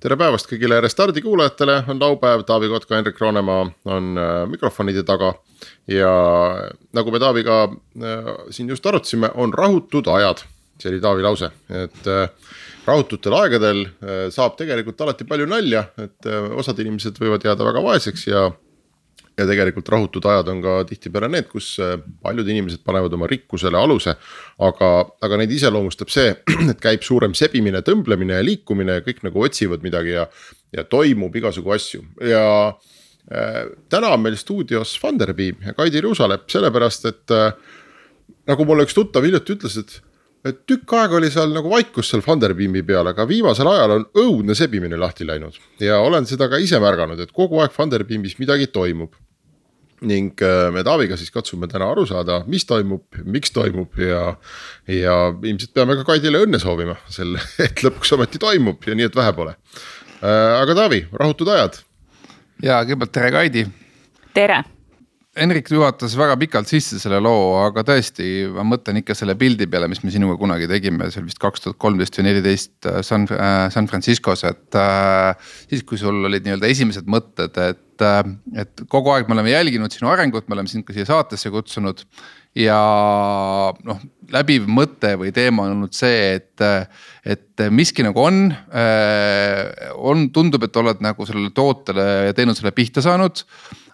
tere päevast kõigile Restardi kuulajatele, on laupäev, Taavi Kotka, Hendrik Roonemaa on äh, mikrofonide taga. ja nagu me Taaviga äh, siin just arutasime, on rahutud ajad, see oli Taavi lause, et äh, rahututel aegadel saab tegelikult alati palju nalja, et osad inimesed võivad jääda väga vaeseks ja ja tegelikult rahutud ajad on ka tihtipeale need, kus äh, paljud inimesed panevad oma rikkusele aluse. aga, aga neid iseloomustab see, et käib suurem sebimine, tõmblemine ja liikumine ja kõik nagu otsivad midagi ja, ja toimub igasugu asju ja äh, täna on meil stuudios Funderbeam ja Kaidi Ruusalepp, sellepärast et äh, nagu mulle üks tuttav hiljuti ütles, et et tükk aega oli seal nagu vaikus seal Funderbeami peal, aga viimasel ajal on õudne sebimine lahti läinud. ja olen seda ka ise märganud, et kogu aeg Funderbeamis midagi toimub ning äh, me Taaviga siis katsume täna aru saada, mis toimub, miks toimub ja. ja ilmselt peame ka Kaidile õnne soovima selle, et lõpuks ometi toimub ja nii, et vähe pole. Äh, aga Taavi, rahutud ajad. ja kõigepealt tere, Kaidi. tere Henrik juhatas väga pikalt sisse selle loo, aga tõesti, ma mõtlen ikka selle pildi peale, mis me sinuga kunagi tegime, see oli vist kaks tuhat kolmteist või neliteist äh, San, San Franciscos, et äh,. siis, kui sul olid nii-öelda esimesed mõtted, et, äh, et kogu aeg me oleme jälginud sinu arengut, me oleme sind ka siia saatesse kutsunud. Ja noh, läbiv mõte või teema on olnud see, et, et miski nagu on, äh, on, tundub, et oled nagu sellele tootele ja teenusele pihta saanud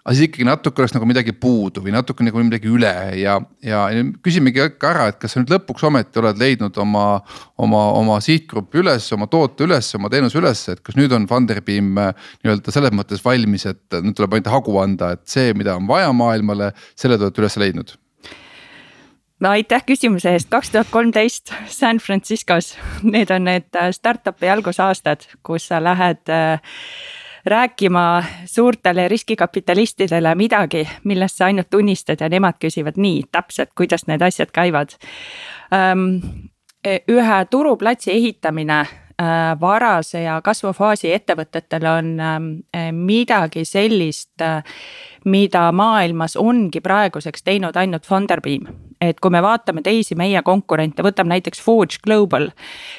aga siis ikkagi natuke oleks nagu midagi puudu või natuke nagu midagi üle ja, ja, küsimegi ikka ära, et kas sa nüüd lõpuks ometi oled leidnud oma, oma, oma sihtgrupi üles, oma toote üles, oma teenuse üles, et kas nüüd on Funderbeam äh, nii-öelda selles mõttes valmis, et nüüd tuleb ainult hagu anda, et see, mida on vaja maailmale, selle te olete üles leidnud no aitäh küsimuse eest, kaks tuhat kolmteist San Franciscos, need on need äh, startup'i algusaastad, kus sa lähed äh, rääkima suurtele riskikapitalistidele midagi, millest sa ainult unistad ja nemad küsivad nii täpselt, kuidas need asjad käivad. ühe turuplatsi ehitamine äh, varase ja kasvufaasi ettevõtetel on midagi sellist, mida maailmas ongi praeguseks teinud ainult Funderbeam. Et kui me vaatame teisi meie konkurente, võtame näiteks Forge Global,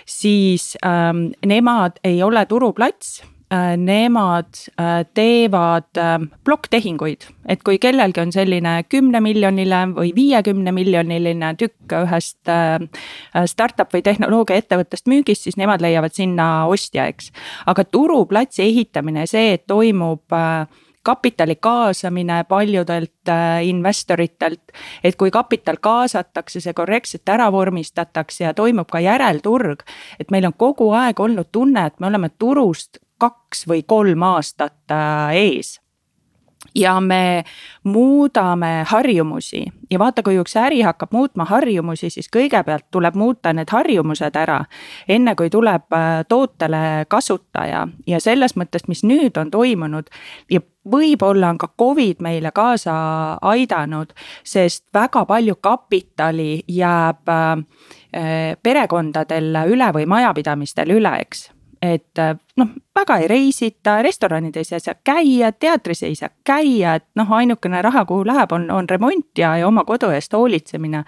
siis ähm, nemad ei ole turuplats Äh, nemad äh, teevad äh, plokktehinguid, et kui kellelgi on selline kümne miljoniline või viiekümne miljoniline tükk ühest startup või tehnoloogiaettevõttest müügis, siis nemad leiavad sinna ostja, eks. aga turuplatsi ehitamine, see, et toimub kapitali kaasamine paljudelt investoritelt. et kui kapital kaasatakse, see korrektselt ära vormistatakse ja toimub ka järelturg. et meil on kogu aeg olnud tunne, et me oleme turust kaks või kolm aastat äh, ees ja me muudame harjumusi ja vaata, kui üks äri hakkab muutma harjumusi, siis kõigepealt tuleb muuta need harjumused ära. enne kui tuleb äh, tootele kasutaja ja selles mõttes, mis nüüd on toimunud ja võib-olla on ka Covid meile kaasa aidanud, sest väga palju kapitali jääb äh, perekondadel üle või majapidamistel üle, eks et äh, noh, väga ei reisita, restoranides ei saa käia, teatris ei saa käia, et noh, ainukene raha, kuhu läheb, on, on remont ja, ja oma kodu eest hoolitsemine.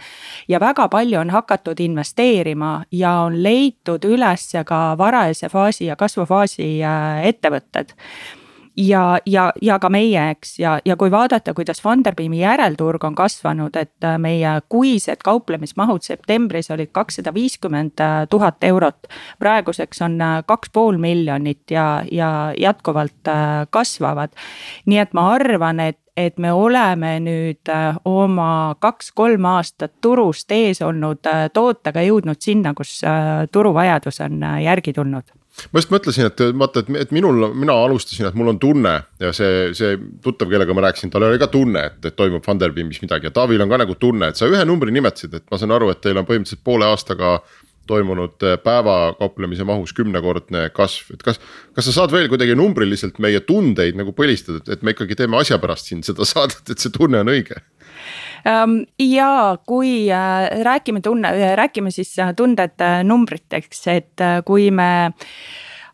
ja väga palju on hakatud investeerima ja on leitud üles ka varajase faasi ja kasvufaasi äh, ettevõtted ja, ja, ja ka meie, eks, ja, ja kui vaadata, kuidas Funderbeami järelturg on kasvanud, et äh, meie kuised kauplemismahud septembris olid kakssada viiskümmend äh, tuhat eurot. praeguseks on äh, kaks pool miljonit ja, ja jätkuvalt kasvavad. nii et ma arvan, et et me oleme nüüd oma kaks-kolm aastat turust ees olnud tootega jõudnud sinna, kus turuvajadus on järgi tulnud ma just mõtlesin, et vaata, et, et minul, mina alustasin, et mul on tunne ja see, see tuttav, kellega ma rääkisin, tal oli ka tunne, et, et toimub Funderbeamis midagi ja Taavil on ka nagu tunne, et sa ühe numbri nimetasid, et ma saan aru, et teil on põhimõtteliselt poole aastaga toimunud päevakauplemise mahus kümnekordne kasv, et kas. kas sa saad veel kuidagi numbriliselt meie tundeid nagu põlistada, et me ikkagi teeme asja pärast siin seda saadet, et see tunne on õige ja kui äh, räägime tunne, räägime siis äh, tunded äh, numbriteks, et kui me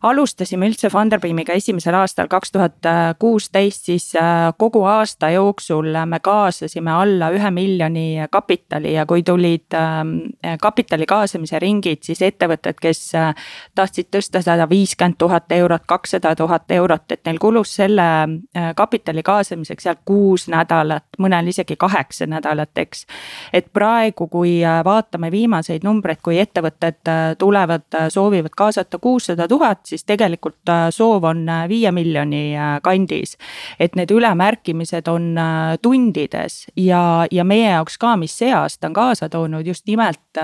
alustasime üldse Funderbeamiga esimesel aastal, kaks tuhat kuusteist, siis äh, kogu aasta jooksul me kaasasime alla ühe miljoni kapitali ja kui tulid ähm, kapitali kaasamise ringid, siis ettevõtted, kes äh, tahtsid tõsta sada viiskümmend tuhat eurot, kakssada tuhat eurot, et neil kulus selle äh, kapitali kaasamiseks seal kuus nädalat, mõnel isegi kaheksa nädalat, eks. et praegu, kui vaatame viimaseid numbreid, kui ettevõtted tulevad, soovivad kaasata kuussada tuhat, siis tegelikult äh, soov on äh, viie miljoni äh, kandis. et need ülemärkimised on tundides ja, ja meie jaoks ka, mis see aasta on kaasa toonud just nimelt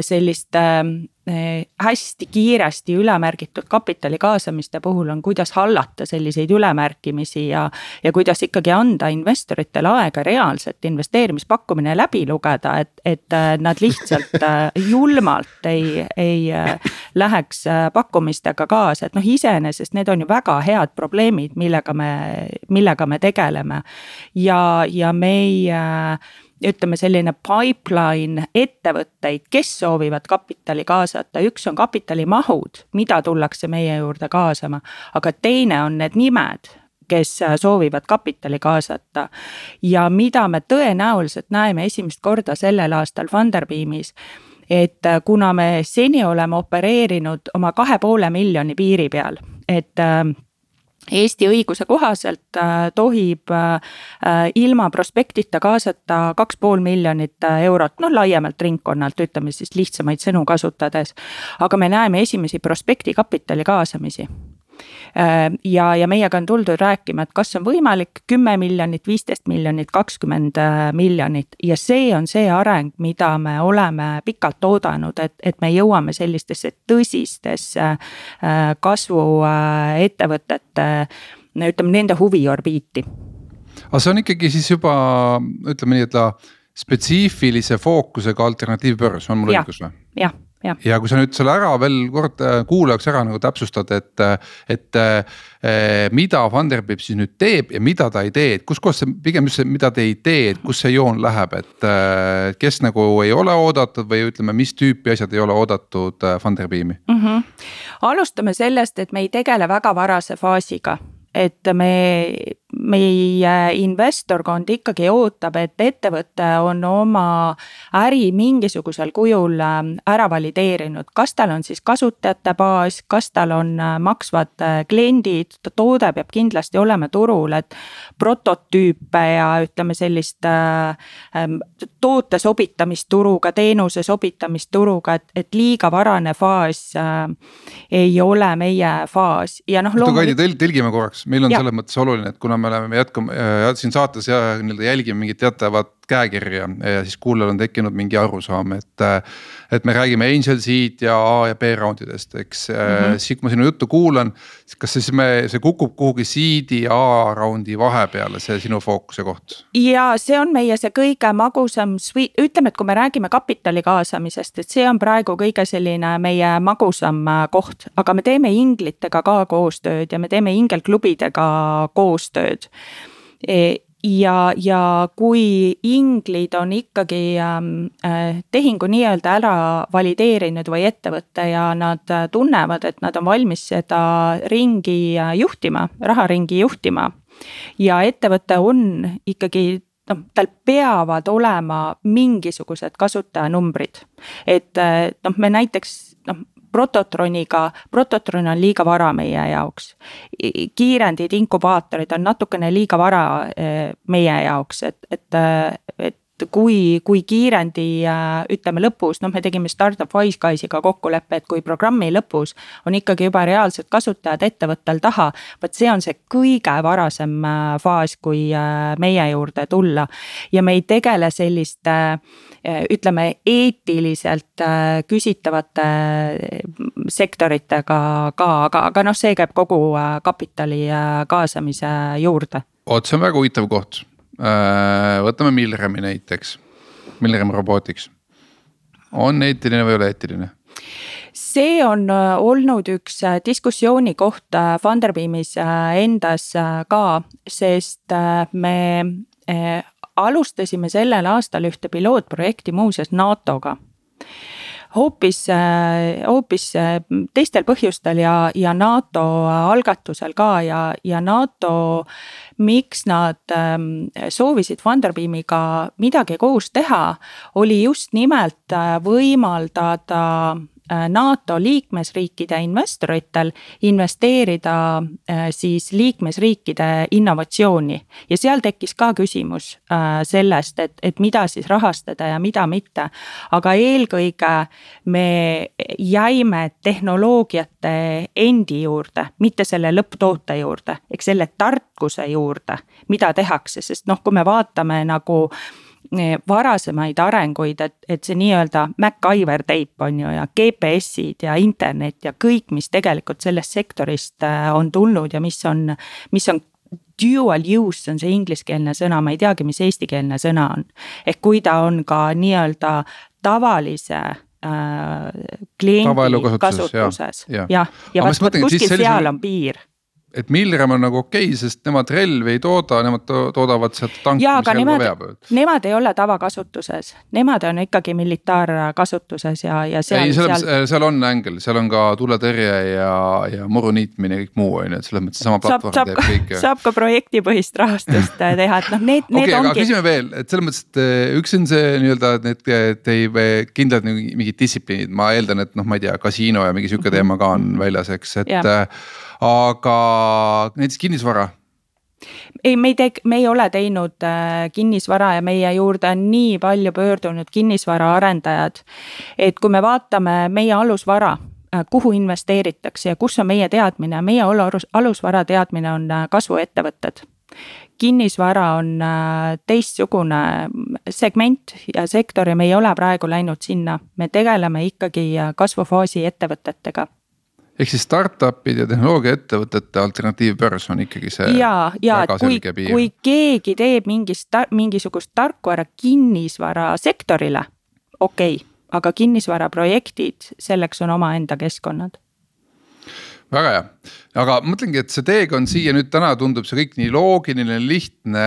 sellist Eh, hästi kiiresti ülemärgitud kapitali kaasamiste puhul on, kuidas hallata selliseid ülemärkimisi ja. ja kuidas ikkagi anda investoritele aega reaalselt investeerimispakkumine läbi lugeda, et, et eh, nad lihtsalt eh, julmalt ei, ei läheks pakkumistega kaasa, et noh, iseenesest need on ju väga head probleemid, millega me, millega me tegeleme. ja, ja meie ütleme, selline pipeline ettevõtteid, kes soovivad kapitali kaasata, üks on kapitalimahud, mida tullakse meie juurde kaasama. aga teine on need nimed, kes soovivad kapitali kaasata. ja mida me tõenäoliselt näeme esimest korda sellel aastal Funderbeamis et kuna me seni oleme opereerinud oma kahe poole miljoni piiri peal, et Eesti õiguse kohaselt äh, tohib äh, ilma prospektita kaasata kaks pool miljonit äh, eurot, noh laiemalt ringkonnalt, ütleme siis lihtsamaid sõnu kasutades. aga me näeme esimesi prospekti kapitali kaasamisi Äh, ja, ja meiega on tuldud rääkima, et kas on võimalik kümme miljonit, viisteist miljonit, kakskümmend äh, miljonit ja see on see areng, mida me oleme pikalt oodanud, et, et me jõuame sellistesse tõsistesse äh, kasvuettevõtete, ütleme nende huviorbiiti. aga see on ikkagi siis juba ütleme nii, et spetsiifilise fookusega alternatiivbörs, on mul õigus või? Jah Ja. ja kui sa nüüd selle ära veel kord äh, kuulajaks ära nagu täpsustad, et, et eh, mida Funderbeam siis nüüd teeb ja mida ta ei tee, et kuskohast see pigem just see, mida te ei tee, et kus see joon läheb, et kes nagu ei ole oodatud või ütleme, mis tüüpi asjad ei ole oodatud Funderbeami mm? -hmm. alustame sellest, et me ei tegele väga varase faasiga et me, meie investorkond ikkagi ootab, et ettevõte on oma äri mingisugusel kujul äh, ära valideerinud, kas tal on siis kasutajate baas, kas tal on äh, maksvad äh, kliendid, toode peab kindlasti olema turul, et prototüüpe ja ütleme sellist ähm, toote sobitamist turuga, teenuse sobitamist turuga, et, et liiga varane faas ei ole meie faas ja noh. oota Kaidi, tõlgime korraks, meil on ja. selles mõttes oluline, et kuna me oleme, me jätkame äh, siin saates ja nii-öelda jälgime mingit teatavat käekirja ja siis kuulajal on tekkinud mingi arusaam, et. Et me räägime angel seed ja A ja B round idest, eks mm, -hmm. siis kui ma sinu juttu kuulan. kas siis me, see kukub kuhugi seed'i ja A round'i vahepeale, see sinu fookuse koht? ja see on meie see kõige magusam, ütleme, et kui me räägime kapitali kaasamisest, et see on praegu kõige selline meie magusam äh, koht, aga me teeme inglitega ka koostööd ja me teeme ingelklubidega koostööd e, ja, ja kui inglid on ikkagi ähm, äh, tehingu nii-öelda ära valideerinud või ettevõte ja nad äh, tunnevad, et nad on valmis seda ringi äh, juhtima, raharingi juhtima. ja ettevõte on ikkagi noh, tal peavad olema mingisugused kasutajanumbrid. et noh, me näiteks Prototroniga, Prototron on liiga vara meie jaoks. kiirendid, inkubaatorid on natukene liiga vara eh, meie jaoks, et, et, et kui, kui kiirendi ütleme lõpus, noh, me tegime startup Wiseguys'iga kokkuleppe, et kui programmi lõpus on ikkagi juba reaalsed kasutajad ettevõttel taha. vot see on see kõige varasem faas, kui meie juurde tulla ja me ei tegele selliste ütleme eetiliselt küsitavate sektoritega ka, aga, aga noh, see käib kogu kapitali kaasamise juurde. vot see on väga huvitav koht Äh, võtame Milremi näiteks, Milrem Robotics. on eetiline või ei ole eetiline? see on olnud üks diskussiooni koht Funderbeamis endas ka, sest me alustasime sellel aastal ühte pilootprojekti muuseas NATO-ga hoopis, hoopis teistel põhjustel ja, ja NATO algatusel ka ja, ja NATO. miks nad ähm, soovisid Funderbeamiga midagi koos teha, oli just nimelt äh, võimaldada Äh, NATO liikmesriikide investoritel investeerida äh, siis liikmesriikide innovatsiooni. ja seal tekkis ka küsimus äh, sellest, et, et mida siis rahastada ja mida mitte. aga eelkõige me jäime tehnoloogiate endi juurde, mitte selle lõpptoote juurde, ehk selle tarkuse juurde, mida tehakse, sest noh, kui me vaatame nagu varasemaid arenguid, et, et see nii-öelda MacGyver teip on ju ja GPS-id ja internet ja kõik, mis tegelikult sellest sektorist äh, on tulnud ja mis on, mis on dual use on see ingliskeelne sõna, ma ei teagi, mis eestikeelne sõna on. ehk kui ta on ka nii-öelda tavalise äh, kliendi kasutuses, jah, ja, ja vot kuskil seal on piir et Milrem on nagu okei okay,, sest nemad relvi ei tooda, nemad toodavad sealt tanki, mis relva veab. Nemad ei ole tavakasutuses, nemad on ikkagi militaarkasutuses ja, ja seal. ei, seal, seal... seal on ängel, seal on ka tuletõrje ja, ja muru niitmine ja kõik muu on ju, et selles mõttes seesama platvorm saab, teeb kõike. saab ka projektipõhist rahastust äh, teha, et noh, need, need okay, ongi. aga küsime veel, et selles mõttes, et äh, üks on see nii-öelda need teie kindlad mingid distsipliinid, ma eeldan, et noh, ma ei tea, kasiino ja mingi sihuke teema ka on väljas, eks, et yeah aga näiteks kinnisvara? Ei, me ei tee, me ei ole teinud äh, kinnisvara ja meie juurde on nii palju pöördunud kinnisvaraarendajad. et kui me vaatame meie alusvara äh,, kuhu investeeritakse ja kus on meie teadmine, meie alus, alusvara teadmine on äh, kasvuettevõtted. Kinnisvara on teistsugune segment ja sektor ja me ei ole praegu läinud sinna, me tegeleme ikkagi kasvufaasi ettevõtetega ehk siis startup'id ja tehnoloogiaettevõtete alternatiivbörs on ikkagi see. ja, ja et kui, kui keegi teeb mingist, mingisugust tarkvara kinnisvara sektorile, okei okay,, aga kinnisvaraprojektid, selleks on omaenda keskkonnad väga hea, aga mõtlengi, et see teekond siia nüüd täna tundub see kõik nii loogiline, lihtne.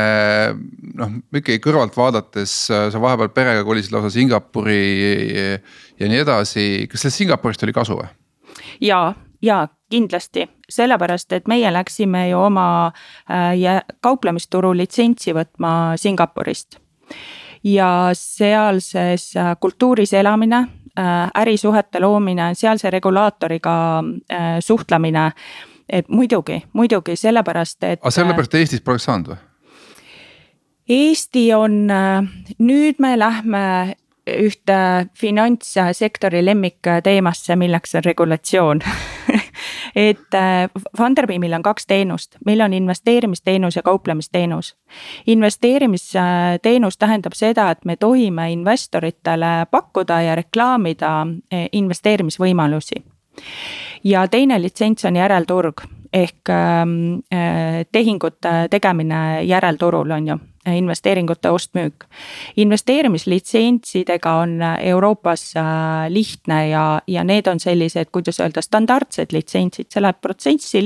noh, ikkagi kõrvalt vaadates sa vahepeal perega kolisid lausa Singapuri ja nii edasi, kas sellest Singapurist oli kasu või? Ja, ja kindlasti, sellepärast et meie läksime ju oma äh, kauplemisturu litsentsi võtma Singapurist. ja sealses äh, kultuuris elamine äh,, ärisuhete loomine, sealse regulaatoriga suhtlemine. et muidugi, muidugi sellepärast, et. aga sellepärast Eestis poleks saanud või? Eesti on, nüüd me lähme ühte finantssektori lemmikteemasse, milleks on regulatsioon et äh, Funderbeamil on kaks teenust, meil on investeerimisteenus ja kauplemisteenus. investeerimisteenus tähendab seda, et me tohime investoritele pakkuda ja reklaamida äh, investeerimisvõimalusi. ja teine litsents on järelturg ehk ähm, äh, tehingute tegemine järelturul on ju investeeringute ost-müük. investeerimislitsentsidega on Euroopas äh, lihtne ja, ja need on sellised, kuidas öelda, standardsed litsentsid, see läheb protsessi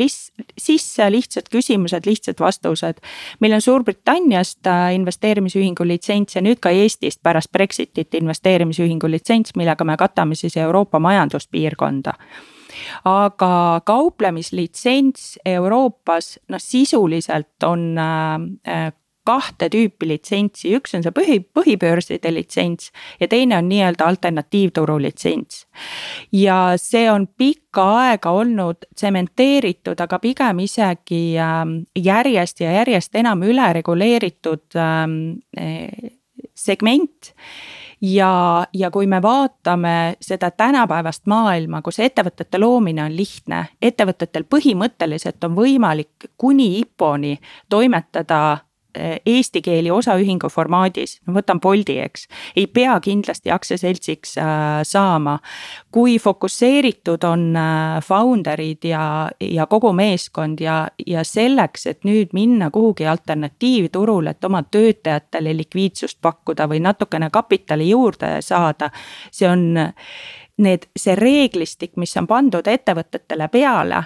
sisse, lihtsad küsimused, lihtsad vastused. meil on Suurbritanniast äh, investeerimisühingu litsents ja nüüd ka Eestist pärast Brexitit investeerimisühingu litsents, millega me katame siis Euroopa majanduspiirkonda aga kauplemislitsents Euroopas noh, sisuliselt on äh, kahte tüüpi litsentsi, üks on see põhi, põhibörside litsents ja teine on nii-öelda alternatiivturu litsents. ja see on pikka aega olnud tsementeeritud, aga pigem isegi ähm, järjest ja järjest enam ülereguleeritud ähm, eh, segment ja, ja kui me vaatame seda tänapäevast maailma, kus ettevõtete loomine on lihtne, ettevõtetel põhimõtteliselt on võimalik kuni IPO-ni toimetada eesti keeli osaühingu formaadis, ma võtan Bolti, eks. ei pea kindlasti aktsiaseltsiks äh, saama. kui fokusseeritud on äh, founder'id ja, ja kogu meeskond ja, ja selleks, et nüüd minna kuhugi alternatiivturule, et oma töötajatele likviidsust pakkuda või natukene kapitali juurde saada. see on need, see reeglistik, mis on pandud ettevõtetele peale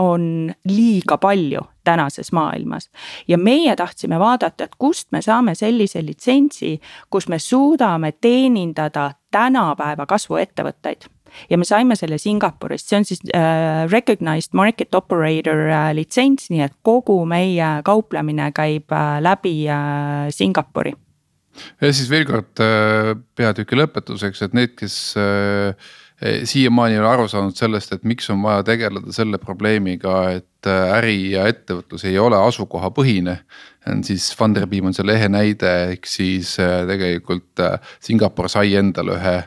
on liiga palju tänases maailmas. ja meie tahtsime vaadata, et kust me saame sellise litsentsi, kus me suudame teenindada tänapäeva kasvuettevõtteid. Ja me saime selle Singapurist, see on siis äh, recognized market operator äh, litsents, nii et kogu meie kauplemine käib äh, läbi äh, Singapuri. Ja siis veel kord äh, peatüki lõpetuseks, et need, kes äh, siiamaani ei ole aru saanud sellest, et miks on vaja tegeleda selle probleemiga, et äh, äri ja ettevõtlus ei ole asukohapõhine. siis Funderbeam on selle ehe näide, ehk siis äh, tegelikult Singapur sai endale ühe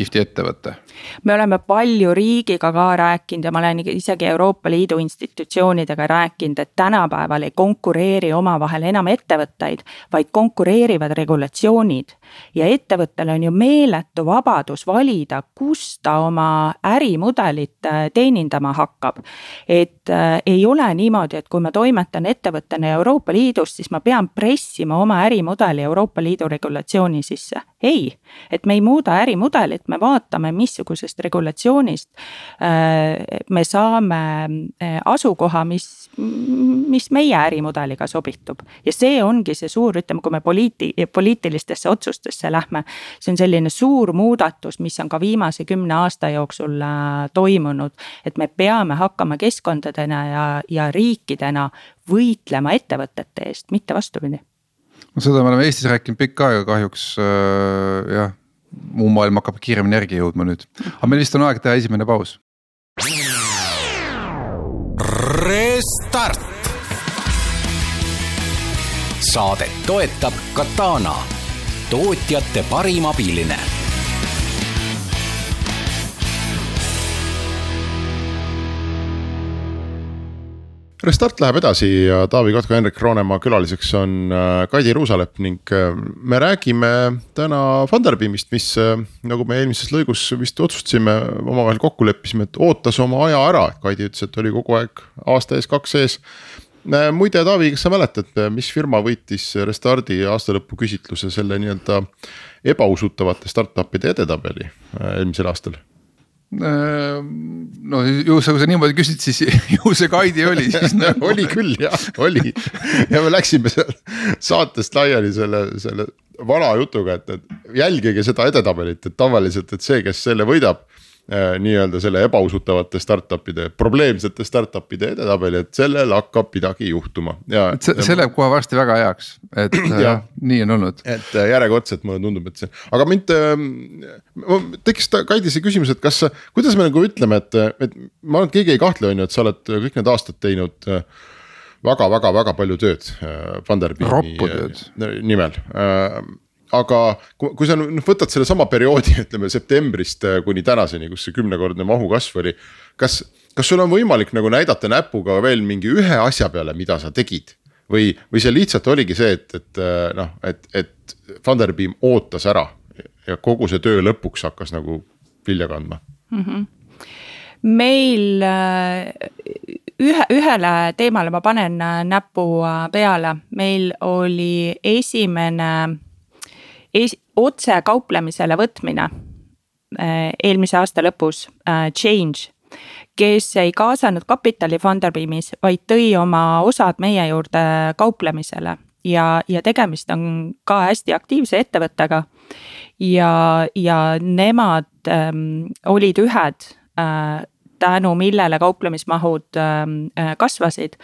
kihvti ettevõte me oleme palju riigiga ka rääkinud ja ma olen isegi Euroopa Liidu institutsioonidega rääkinud, et tänapäeval ei konkureeri omavahel enam ettevõtteid, vaid konkureerivad regulatsioonid. ja ettevõttel on ju meeletu vabadus valida, kus ta oma ärimudelit äh, teenindama hakkab. et äh, ei ole niimoodi, et kui ma toimetan ettevõttena Euroopa Liidus, siis ma pean pressima oma ärimudeli Euroopa Liidu regulatsiooni sisse. Ei, et me ei muuda ärimudelit, me vaatame, missugune mingisugusest regulatsioonist äh, me saame äh, asukoha, mis, mis meie ärimudeliga sobitub. ja see ongi see suur, ütleme, kui me poliiti-, poliitilistesse otsustesse lähme, see on selline suur muudatus, mis on ka viimase kümne aasta jooksul äh, toimunud. et me peame hakkama keskkondadena ja, ja riikidena võitlema ettevõtete eest, mitte vastupidi no seda me oleme Eestis rääkinud pikka aega kahjuks äh, jah, muu maailm hakkab kiiremini järgi jõudma nüüd, aga meil vist on aeg teha esimene paus. Restart. saadet toetab Katana, tootjate parim abiline Restart läheb edasi ja Taavi Kotka, Henrik Roonemaa külaliseks on äh, Kaidi Ruusalepp ning äh, me räägime täna Funderbeamist, mis äh, nagu me eelmises lõigus vist otsustasime, omavahel kokku leppisime, et ootas oma aja ära, Kaidi ütles, et oli kogu aeg aasta ees, kaks ees. muide, Taavi, kas sa mäletad, mis firma võitis Restardi aastalõpu küsitluse selle nii-öelda ebausutavate startup'ide edetabeli eelmisel aastal? Ehm, no ju sa, kui sa niimoodi küsid, siis ju see Kaidi oli siis nagu... oli küll jah, oli. Ja me läksime seal saatest laiali selle, selle vana jutuga, et, et jälgige seda edetabelit, et tavaliselt, et see, kes selle võidab Äh, nii-öelda selle ebausutavate startup'ide, probleemsete startup'ide edetabeli, et sellel hakkab midagi juhtuma ja. see, see läheb kohe varsti väga heaks, et ja, nii on olnud. et äh, järjekordselt mulle tundub, et see, aga mind äh,, tekkis Kaidi see küsimus, et kas, kuidas me nagu ütleme, et, et ma arvan, et keegi ei kahtle, on ju, et sa oled kõik need aastad teinud väga-väga-väga palju tööd Funderbeami nimel aga kui, kui sa nüüd võtad sellesama perioodi, ütleme septembrist äh, kuni tänaseni, kus see kümnekordne mahu kasv oli. kas, kas sul on võimalik nagu näidata näpuga veel mingi ühe asja peale, mida sa tegid? või, või see lihtsalt oligi see, et, et äh, noh, et, et Funderbeam ootas ära ja kogu see töö lõpuks hakkas nagu vilja kandma mm? -hmm. meil äh, ühe, ühele teemale ma panen näpu peale, meil oli esimene otse kauplemisele võtmine äh, eelmise aasta lõpus, äh, Change kes ei kaasanud kapitali Funderbeamis, vaid tõi oma osad meie juurde kauplemisele ja, ja tegemist on ka hästi aktiivse ettevõttega. ja, ja nemad ähm, olid ühed äh, tänu millele kauplemismahud ähm, äh, kasvasid.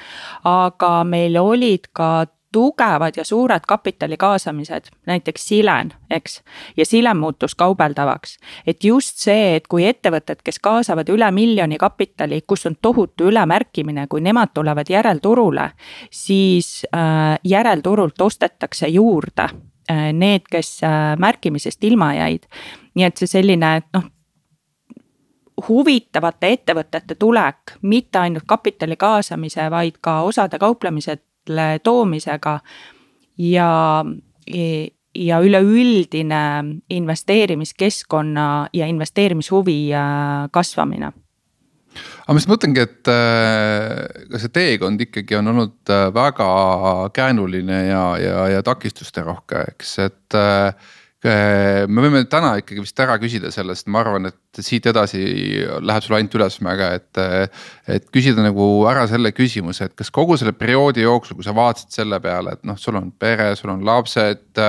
aga meil olid ka tugevad ja suured kapitali kaasamised, näiteks Silen, eks. ja Silen muutus kaubeldavaks. et just see, et kui ettevõtted, kes kaasavad üle miljoni kapitali, kus on tohutu ülemärkimine, kui nemad tulevad järelturule, siis äh, järelturult ostetakse juurde äh, need, kes äh, märkimisest ilma jäid. nii et see selline noh huvitavate ettevõtete tulek, mitte ainult kapitali kaasamise, vaid ka osade kauplemise toomisega. Ja, ja üleüldine investeerimiskeskkonna ja investeerimishuvi äh, kasvamine. Aga ma just mõtlengi, et äh, ka see teekond ikkagi on olnud äh, väga käänuline ja, ja, ja takistuste rohke, eks, et me võime täna ikkagi vist ära küsida sellest, ma arvan, et siit edasi läheb sul ainult ülesmäge, et. et küsida nagu ära selle küsimuse, et kas kogu selle perioodi jooksul, kui sa vaatasid selle peale, et noh, sul on pere, sul on lapsed.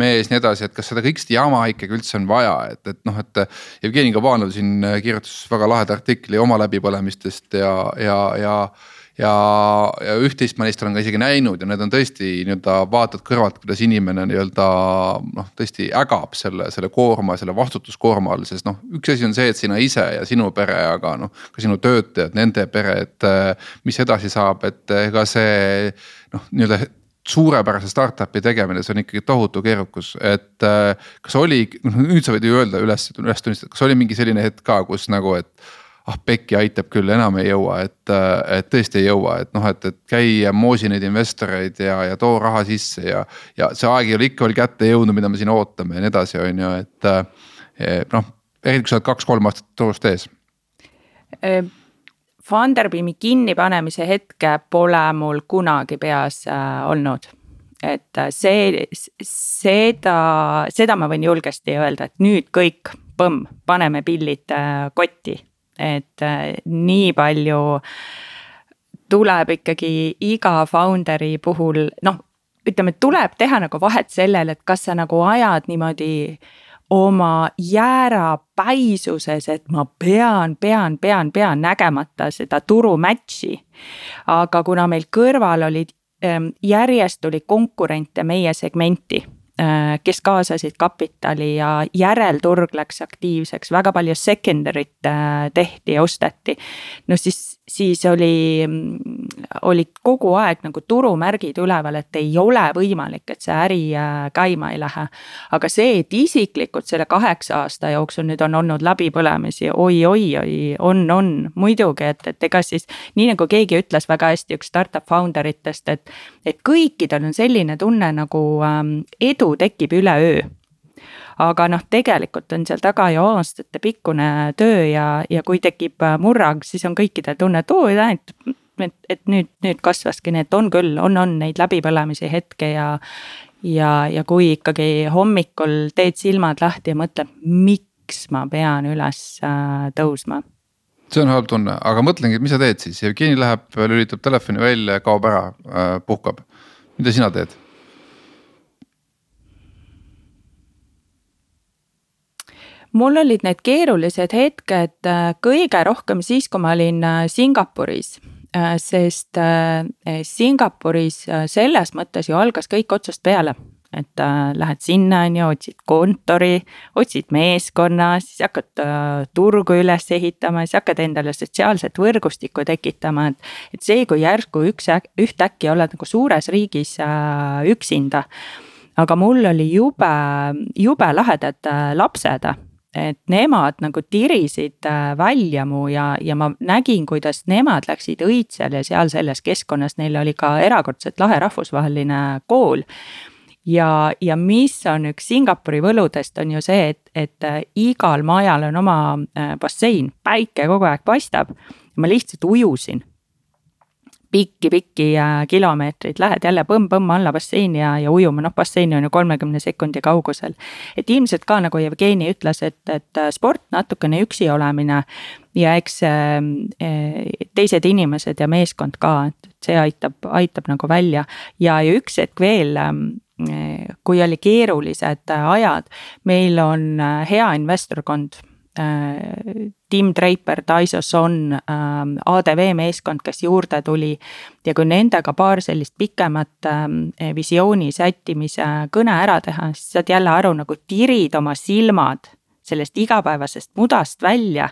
mees, nii edasi, et kas seda kõik seda jama ikkagi üldse on vaja, et, et noh, et. Jevgeni Kabanov siin kirjutas väga laheda artikli oma läbipõlemistest ja, ja, ja ja, ja üht-teist ma neist olen ka isegi näinud ja need on tõesti nii-öelda vaatad kõrvalt, kuidas inimene nii-öelda noh, tõesti ägab selle, selle koorma, selle vastutuskoorma all, sest noh, üks asi on see, et sina ise ja sinu pere, aga noh, ka sinu töötajad, nende pere, et mis edasi saab, et ega see noh, nii-öelda suurepärase startup'i tegemine, see on ikkagi tohutu keerukus, et kas oli, noh nüüd sa võid ju öelda üles, üles tunnistada, kas oli mingi selline hetk ka, kus nagu, et ah pekki aitab küll, enam ei jõua, et, et tõesti ei jõua, et noh, et, et käi ja moosi neid investoreid ja, ja too raha sisse ja. ja see aeg ei ole ikka veel kätte jõudnud, mida me siin ootame ja nii edasi, on ju, et noh, eriti kui sa oled kaks-kolm aastat turust ees. Funderbeami kinnipanemise hetke pole mul kunagi peas äh, olnud et äh, see, seda, seda ma võin julgesti öelda, et nüüd kõik, põmm, paneme pillid äh, kotti et äh, nii palju tuleb ikkagi iga founder'i puhul noh, ütleme, tuleb teha nagu vahet sellel, et kas sa nagu ajad niimoodi oma jäärapäisuses, et ma pean, pean, pean, pean nägemata seda turu match'i. aga kuna meil kõrval olid ähm, järjest tuli konkurente meie segmenti kes kaasasid kapitali ja järelturg läks aktiivseks, väga palju secondary't äh, tehti ja osteti. no siis, siis oli, olid kogu aeg nagu turumärgid üleval, et ei ole võimalik, et see äri äh, käima ei lähe. aga see, et isiklikult selle kaheksa aasta jooksul nüüd on olnud läbipõlemisi oi, oi, oi, on, on muidugi, et, et ega siis nii nagu keegi ütles väga hästi, üks startup founder itest, et, et kõikidel on selline tunne nagu ähm, edu tekib üleöö aga noh, tegelikult on seal taga ju aastatepikkune töö ja, ja kui tekib äh, murrang, siis on kõikidel tunne, et oo, et, et, et nüüd, nüüd kasvaski, nii et on küll, on, on neid läbipõlemisi hetke ja. ja, ja kui ikkagi hommikul teed silmad lahti ja mõtled, miks ma pean üles äh, tõusma see on halb tunne, aga mõtlengi, et mis sa teed siis, Jevgeni läheb, lülitab telefoni välja, kaob ära, äh, puhkab. mida sina teed? Mul olid need keerulised hetked äh, kõige rohkem siis, kui ma olin äh, Singapuris äh, sest Singapuris selles mõttes ju algas kõik otsast peale. et lähed sinna, on ju, otsid kontori, otsid meeskonna, siis hakkad turgu üles ehitama, siis hakkad endale sotsiaalset võrgustikku tekitama, et. et see, kui järsku üks, ühtäkki oled nagu suures riigis üksinda. aga mul oli jube, jube lahedad lapsed et nemad nagu tirisid äh, välja mu ja, ja ma nägin, kuidas nemad läksid õitsele seal selles keskkonnas, neil oli ka erakordselt lahe rahvusvaheline kool. ja, ja mis on üks Singapuri võludest, on ju see, et, et äh, igal majal on oma äh, bassein, päike kogu aeg paistab. ma lihtsalt ujusin pikki-pikki kilomeetreid, lähed jälle põmm-põmm alla basseini ja, ja ujuma, noh bassein on ju kolmekümne sekundi kaugusel. et ilmselt ka nagu Jevgeni ütles, et, et sport natukene üksi olemine ja eks äh, teised inimesed ja meeskond ka, et see aitab, aitab nagu välja. Ja, ja üks hetk veel äh, kui oli keerulised ajad, meil on hea investorkond. Äh, Tim Draper, Dyson, ähm, ADV meeskond, kes juurde tuli. ja kui nendega paar sellist pikemat ähm, visiooni sättimise kõne ära teha, siis saad jälle aru, nagu tirid oma silmad sellest igapäevasest mudast välja.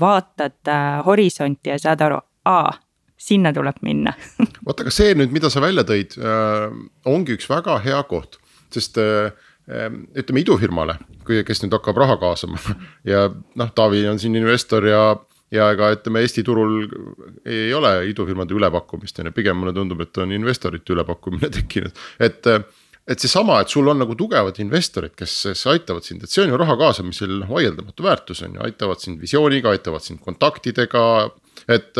vaatad äh, horisonti ja saad aru, aa sinna tuleb minna vot, aga see nüüd, mida sa välja tõid, äh, ongi üks väga hea koht, sest äh, ütleme idufirmale, kui, kes nüüd hakkab raha kaasama ja noh, Taavi on siin investor ja ja ega ütleme, Eesti turul ei ole idufirmade ülepakkumist, on ju, pigem mulle tundub, et on investorite ülepakkumine tekkinud, et. et seesama, et sul on nagu tugevad investorid, kes, kes aitavad sind, et see on ju raha kaasamisel vaieldamatu väärtus on ju, aitavad sind visiooniga, aitavad sind kontaktidega. et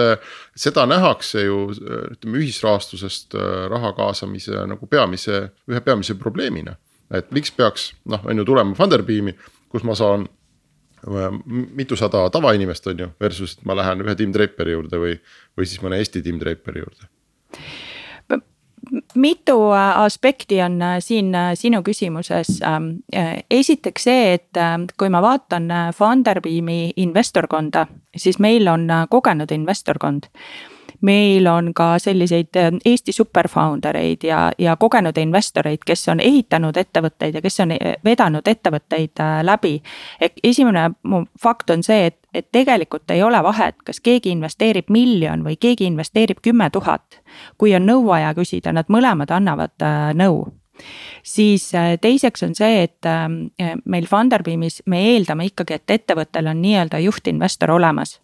seda nähakse ju ütleme ühisrahastusest raha kaasamise nagu peamise, ühe peamise probleemina et miks peaks noh, on ju tulema Funderbeami, kus ma saan äh, mitusada tavainimest, on ju, versus ma lähen ühe Tim Draperi juurde või, või siis mõne Eesti Tim Draperi juurde mitu äh, aspekti on äh, siin sinu küsimuses. Ähm, esiteks see, et kui ma vaatan Funderbeami investorkonda, siis meil on kogenud investorkond meil on ka selliseid äh, Eesti super founder eid ja, ja kogenud investoreid, kes on ehitanud ettevõtteid ja kes on äh, vedanud ettevõtteid äh, läbi. ehk esimene mu fakt on see, et, et tegelikult ei ole vahet, kas keegi investeerib miljon või keegi investeerib kümme tuhat. kui on nõu vaja küsida, nad mõlemad annavad nõu siis teiseks on see, et meil Funderbeamis me eeldame ikkagi, et ettevõttel on nii-öelda juhtinvestor olemas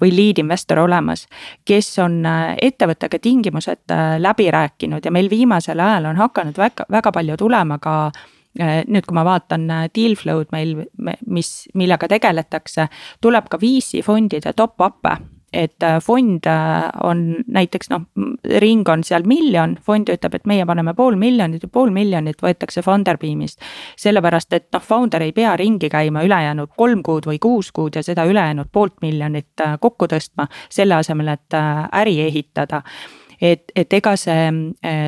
või lead investor olemas, kes on äh, ettevõttega tingimused äh, läbi rääkinud ja meil viimasel ajal on hakanud väga, väga palju tulema ka äh, nüüd, kui ma vaatan deal flow'd meil, mis, millega tegeletakse, tuleb ka VC fondide top-up'e et äh, fond äh, on näiteks noh, ring on seal miljon, fond ütleb, et meie paneme pool miljonit ja pool miljonit võetakse Funderbeamist. sellepärast, et noh, founder ei pea ringi käima ülejäänud kolm kuud või kuus kuud ja seda ülejäänud poolt miljonit äh, kokku tõstma, selle asemel, et äri ehitada et, et ega see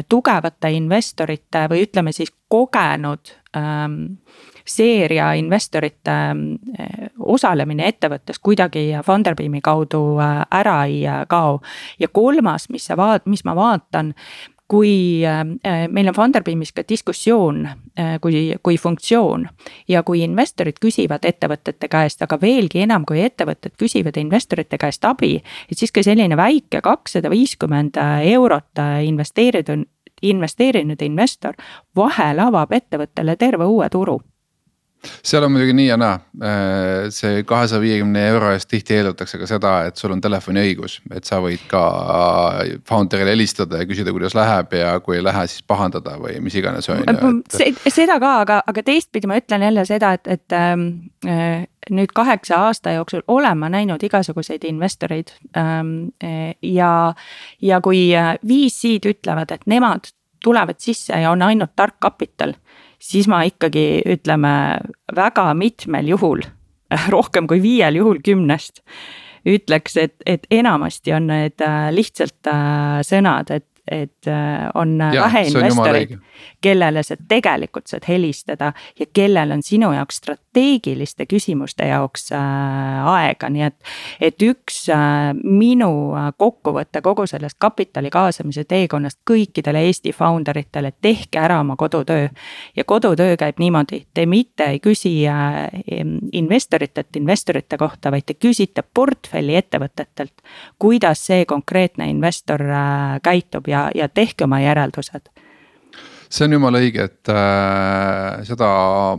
tugevate investorite või ütleme siis kogenud seeria investorite eh, osalemine ettevõttes kuidagi Funderbeami kaudu eh, ära ei eh, kao. ja kolmas, mis sa vaat-, mis ma vaatan, kui meil on Funderbeamis ka diskussioon kui, kui funktsioon ja kui investorid küsivad ettevõtete käest, aga veelgi enam, kui ettevõtted küsivad investorite käest abi. et siis ka selline väike kakssada viiskümmend eurot investeeritud, investeerinud investor vahel avab ettevõttele terve uue turu seal on muidugi nii ja naa, äh, see kahesaja viiekümne euro eest tihti eeldatakse ka seda, et sul on telefoniõigus, et sa võid ka founder'ile helistada ja küsida, kuidas läheb ja kui ei lähe, siis pahandada või mis iganes on ju. seda ka, aga, aga teistpidi ma ütlen jälle seda, et, et ähm, äh, nüüd kaheksa aasta jooksul olen ma näinud igasuguseid investoreid ähm,. Äh, ja, ja kui VC-d ütlevad, et nemad tulevad sisse ja on ainult tark kapital siis ma ikkagi ütleme väga mitmel juhul, rohkem kui viiel juhul kümnest ütleks, et, et enamasti on need äh, lihtsalt äh, sõnad, et et äh, on ja, vähe investoreid, kellele sa tegelikult saad helistada ja kellel on sinu jaoks strateegiliste küsimuste jaoks äh, aega, nii et. et üks äh, minu kokkuvõte kogu sellest kapitali kaasamise teekonnast kõikidele Eesti founder itele, tehke ära oma kodutöö. ja kodutöö käib niimoodi, te mitte ei küsi investoritelt investorite kohta, vaid te küsite portfelli ettevõtetelt. kuidas see konkreetne investor käitub ja, ja tehke oma järeldused see on jumala õige, et äh, seda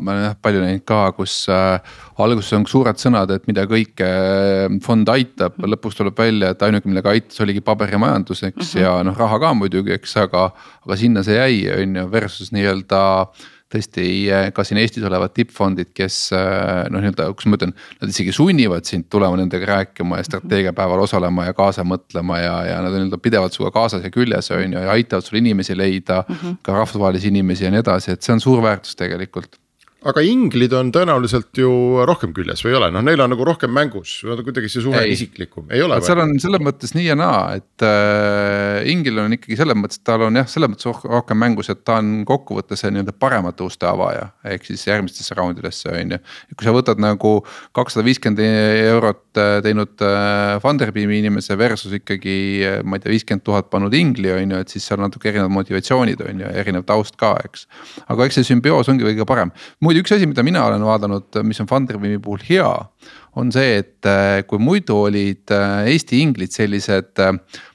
ma olen jah palju näinud ka, kus äh, alguses on suured sõnad, et mida kõike äh, fond aitab, mhm. lõpuks tuleb välja, et ainuke, millega aitas, oligi paberimajandus, eks mm, -hmm. ja noh, raha ka muidugi, eks, aga. aga sinna see jäi, on ju, versus nii-öelda äh, tõesti eh, ka siin Eestis olevad tippfondid, kes eh, noh, nii-öelda, kuidas ma ütlen, nad isegi sunnivad sind tulema nendega rääkima ja strateegiapäeval osalema ja kaasa mõtlema ja, ja nad on nii-öelda pidevalt sinuga kaasas ja küljes on ju ja aitavad sul inimesi leida mm. -hmm. ka rahvusvahelisi inimesi ja nii edasi, et see on suur väärtus tegelikult aga inglid on tõenäoliselt ju rohkem küljes või ei ole, noh, neil on nagu rohkem mängus, kuidagi see suhe on isiklikum, ei ole. seal on selles mõttes nii ja naa, et äh, inglil on ikkagi selles mõttes, et tal on jah, selles mõttes rohkem mängus, et ta on kokkuvõttes nii-öelda paremate uste avaja. ehk siis järgmistesse raundidesse on ju, kui sa võtad nagu kakssada viiskümmend eurot äh, teinud äh, Funderbeami inimese versus ikkagi äh, ma ei tea, viiskümmend tuhat pannud ingli on ju, et siis seal natuke erinevad motivatsioonid on ju, erinev taust ka, eks. aga eks see sümbioos ongi kõige parem muidu muidu üks asi, mida mina olen vaadanud, mis on Funderbeami puhul hea. on see, et äh, kui muidu olid äh, Eesti inglid sellised, äh,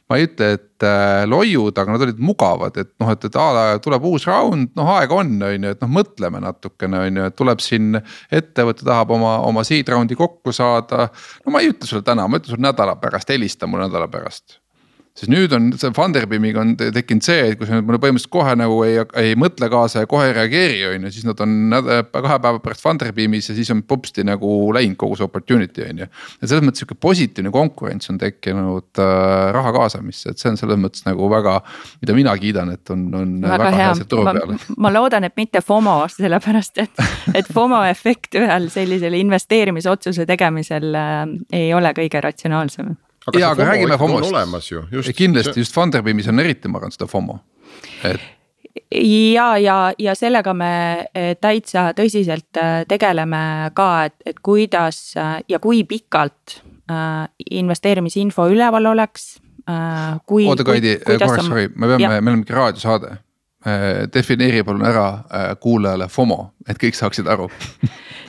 ma ei ütle, et loiud, aga nad olid mugavad, et noh, et, et a la tuleb uus round, noh aega on, on ju, et noh, mõtleme natukene, on ju, et tuleb siin. ettevõte tahab oma, oma seed round'i kokku saada. no ma ei ütle sulle täna, ma ütlen sulle nädala pärast, helista mulle nädala pärast siis nüüd on see Funderbeamiga on tekkinud see, et kui sa mulle põhimõtteliselt kohe nagu ei, ei mõtle kaasa ja kohe ei reageeri, on ju, siis nad on nädal, kahe päeva pärast Funderbeamis ja siis on popsti nagu läinud kogu see opportunity on ju. ja selles mõttes sihuke positiivne konkurents on tekkinud äh, raha kaasamisse, et see on selles mõttes nagu väga, mida mina kiidan, et on, on väga, väga hea see turu peal. ma loodan, et mitte FOMO, sellepärast et, et FOMO efekt ühel sellisel investeerimisotsuse tegemisel äh, ei ole kõige ratsionaalsem aga ja, aga räägime FOMO-st. kindlasti just Funderbeamis on eriti, ma arvan, seda FOMO, et ja, ja, ja sellega me eh, täitsa tõsiselt eh, tegeleme ka, et, et kuidas eh, ja kui pikalt äh, investeerimisinfo üleval oleks äh,. oota, Kaidi, korraks, sorry, me peame, meil on mingi raadiosaade äh,. defineeri palun ära äh, kuulajale FOMO, et kõik saaksid aru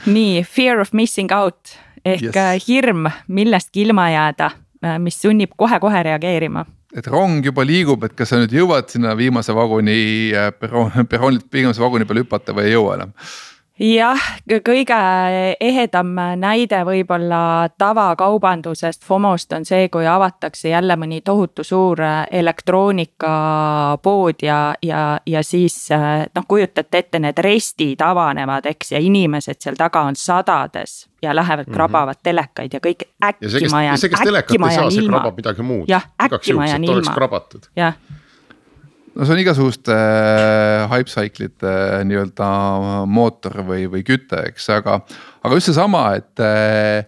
nii, fear of missing out ehk yes. hirm millestki ilma jääda mis sunnib kohe-kohe reageerima. et rong juba liigub, et kas sa nüüd jõuad sinna viimase vaguni äh, perroon, perroonilt viimase vaguni peale hüpata või ei jõua enam jah, kõige ehedam näide võib-olla tavakaubandusest, FOMO-st on see, kui avatakse jälle mõni tohutu suur elektroonikapood ja, ja, ja siis noh, kujutate ette, need restid avanevad, eks, ja inimesed seal taga on sadades ja lähevad mm -hmm. krabavad telekaid ja kõik äkki ma jään, äkki ma jään ilma. krabab midagi muud. jah, äkki ma jään ilma. jah no see on igasuguste äh, hype cycle'ite äh, nii-öelda mootor või, või küte, eks, aga, aga just seesama, et äh,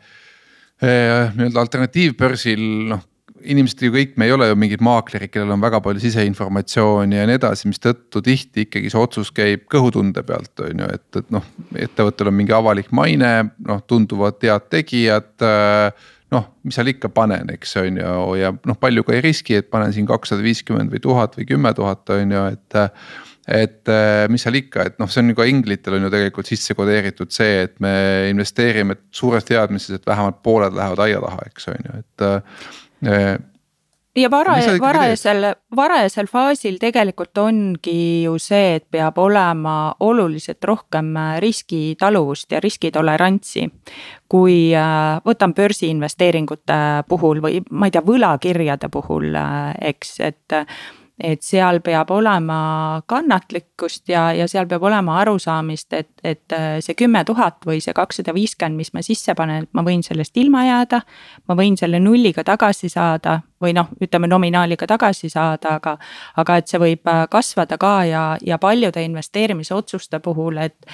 äh, nii-öelda alternatiivbörsil noh inimesed ju kõik, me ei ole ju mingid maaklerid, kellel on väga palju siseinformatsiooni ja nii edasi, mistõttu tihti ikkagi see otsus käib kõhutunde pealt, on ju, et, et noh. ettevõttel on mingi avalik maine, noh tunduvad head tegijad äh, noh, mis seal ikka panen, eks on ju, ja noh, palju ka ei riski, et panen siin kakssada viiskümmend või tuhat või kümme tuhat on ju, et. et mis seal ikka, et noh, see on ju ka inglitel on ju tegelikult sisse kodeeritud see, et me investeerime suures teadmises, et vähemalt pooled lähevad aia taha, eks on ju, et ja varaja, varajasel, varajasel faasil tegelikult ongi ju see, et peab olema oluliselt rohkem äh, riskitaluvust ja riskitolerantsi. kui äh, võtan börsiinvesteeringute puhul või ma ei tea, võlakirjade puhul, äh, eks, et et seal peab olema kannatlikkust ja, ja seal peab olema arusaamist, et, et äh, see kümme tuhat või see kakssada viiskümmend, mis ma sisse panen, ma võin sellest ilma jääda. ma võin selle nulliga tagasi saada või noh, ütleme nominaaliga tagasi saada, aga, aga et see võib äh, kasvada ka ja, ja paljude investeerimisotsuste puhul, et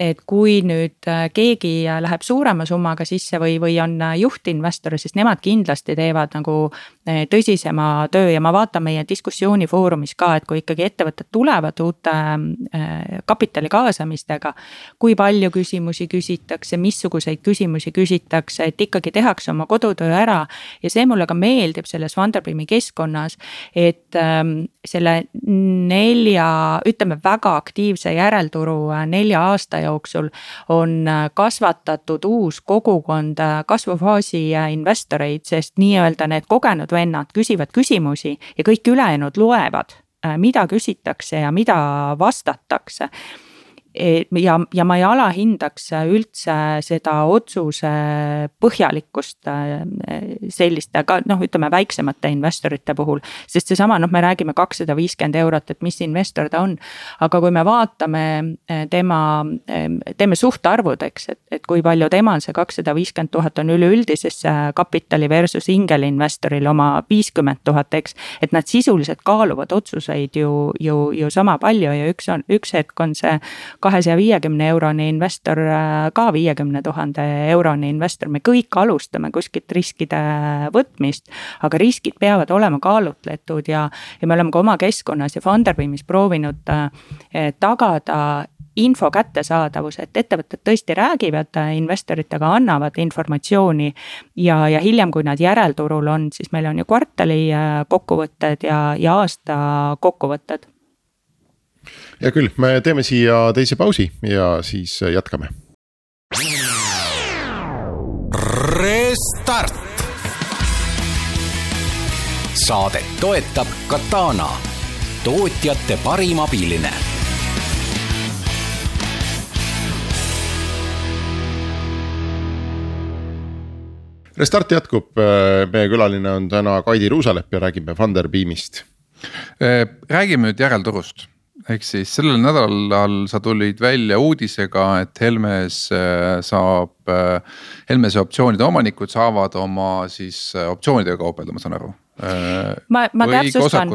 et kui nüüd äh, keegi läheb suurema summaga sisse või, või on juhtinvestor, siis nemad kindlasti teevad nagu tõsisema töö ja ma vaatan meie diskussiooni foorumis ka, et kui ikkagi ettevõtted tulevad uute kapitali kaasamistega. kui palju küsimusi küsitakse, missuguseid küsimusi küsitakse, et ikkagi tehakse oma kodutöö ära ja see mulle ka meeldib selles Funderbeami keskkonnas, et ähm, selle nelja, ütleme väga aktiivse järelturu nelja aasta jooksul on kasvatatud uus kogukond kasvufaasi investoreid, sest nii-öelda need kogenud vennad küsivad küsimusi ja kõik ülejäänud loevad mida küsitakse ja mida vastatakse ja, ja ma ei alahindaks üldse seda otsuse põhjalikkust e, selliste ka noh, ütleme väiksemate investorite puhul. sest seesama noh, me räägime kakssada viiskümmend eurot, et mis investor ta on. aga kui me vaatame e, tema, teeme suhtarvud, eks, et, et kui palju temal see kakssada viiskümmend tuhat on üleüldisesse kapitali versus ingelinvestoril oma viiskümmend tuhat, eks. et nad sisuliselt kaaluvad otsuseid ju, ju, ju sama palju ja üks on, üks hetk on see kahesaja viiekümne eurone investor äh, ka viiekümne tuhande eurone investor, me kõik alustame kuskilt riskide võtmist. aga riskid peavad olema kaalutletud ja, ja me oleme ka oma keskkonnas ja Funderbeamis proovinud äh, tagada info kättesaadavus, et ettevõtted tõesti räägivad äh, investoritega, annavad informatsiooni. ja, ja hiljem, kui nad järelturul on, siis meil on ju kvartali kokkuvõtted ja, ja aasta kokkuvõtted hea küll, me teeme siia teise pausi ja siis jätkame. Restart. saadet toetab Katana, tootjate parim abiline Restart jätkub, meie külaline on täna Kaidi Ruusalepp ja räägime Funderbeamist. Räägime nüüd järelturust, ehk siis sellel nädalal sa tulid välja uudisega, et Helmes äh, saab, Helmese optsioonide omanikud saavad oma siis optsioonidega kaubelda, ma saan aru ma, ma Või täpsustan,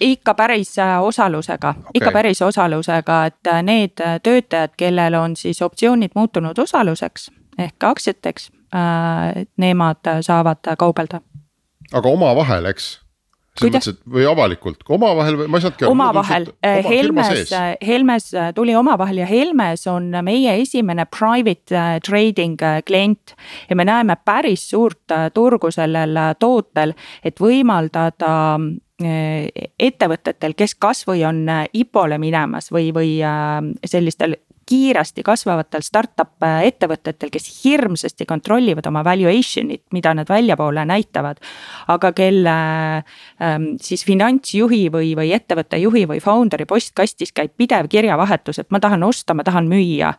ikka päris osalusega okay., ikka päris osalusega, et need töötajad, kellel on siis optsioonid muutunud osaluseks ehk aktsiateks Äh, nemad saavad kaubelda. aga omavahel, eks? Selles mõttes, et või avalikult, omavahel või ma ei saanudki aru. omavahel, äh, Helmes, Helmes tuli omavahel ja Helmes on meie esimene private äh, trading klient. ja me näeme päris suurt turgu sellel tootel, et võimaldada ettevõtetel, kes kasvõi on IPO-le minemas või, või sellistel kiiresti kasvavatel startup ettevõtetel, kes hirmsasti kontrollivad oma valuation'it, mida nad väljapoole näitavad. aga kelle ähm, siis finantsjuhi või, või ettevõtte juhi või founder'i postkastis käib pidev kirjavahetus, et ma tahan osta, ma tahan müüa.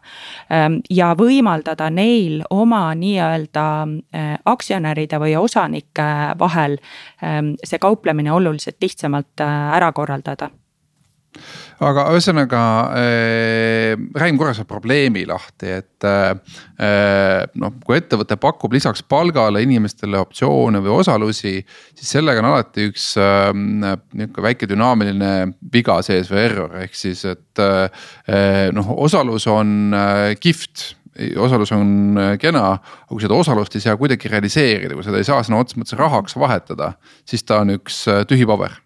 Ähm, ja võimaldada neil oma nii-öelda äh, aktsionäride või osanike vahel ähm, see kauplemine oluliselt lihtsamalt äh, ära korraldada aga ühesõnaga äh, räägime korra selle probleemi lahti, et äh, noh, kui ettevõte pakub lisaks palgale inimestele optsioone või osalusi. siis sellega on alati üks äh, nihuke väike dünaamiline viga sees või error, ehk siis, et äh, noh, osalus on äh, kihvt osalus on kena, aga kui seda osalust ei saa kuidagi realiseerida, kui seda ei saa sõna otseses mõttes rahaks vahetada, siis ta on üks tühi paber,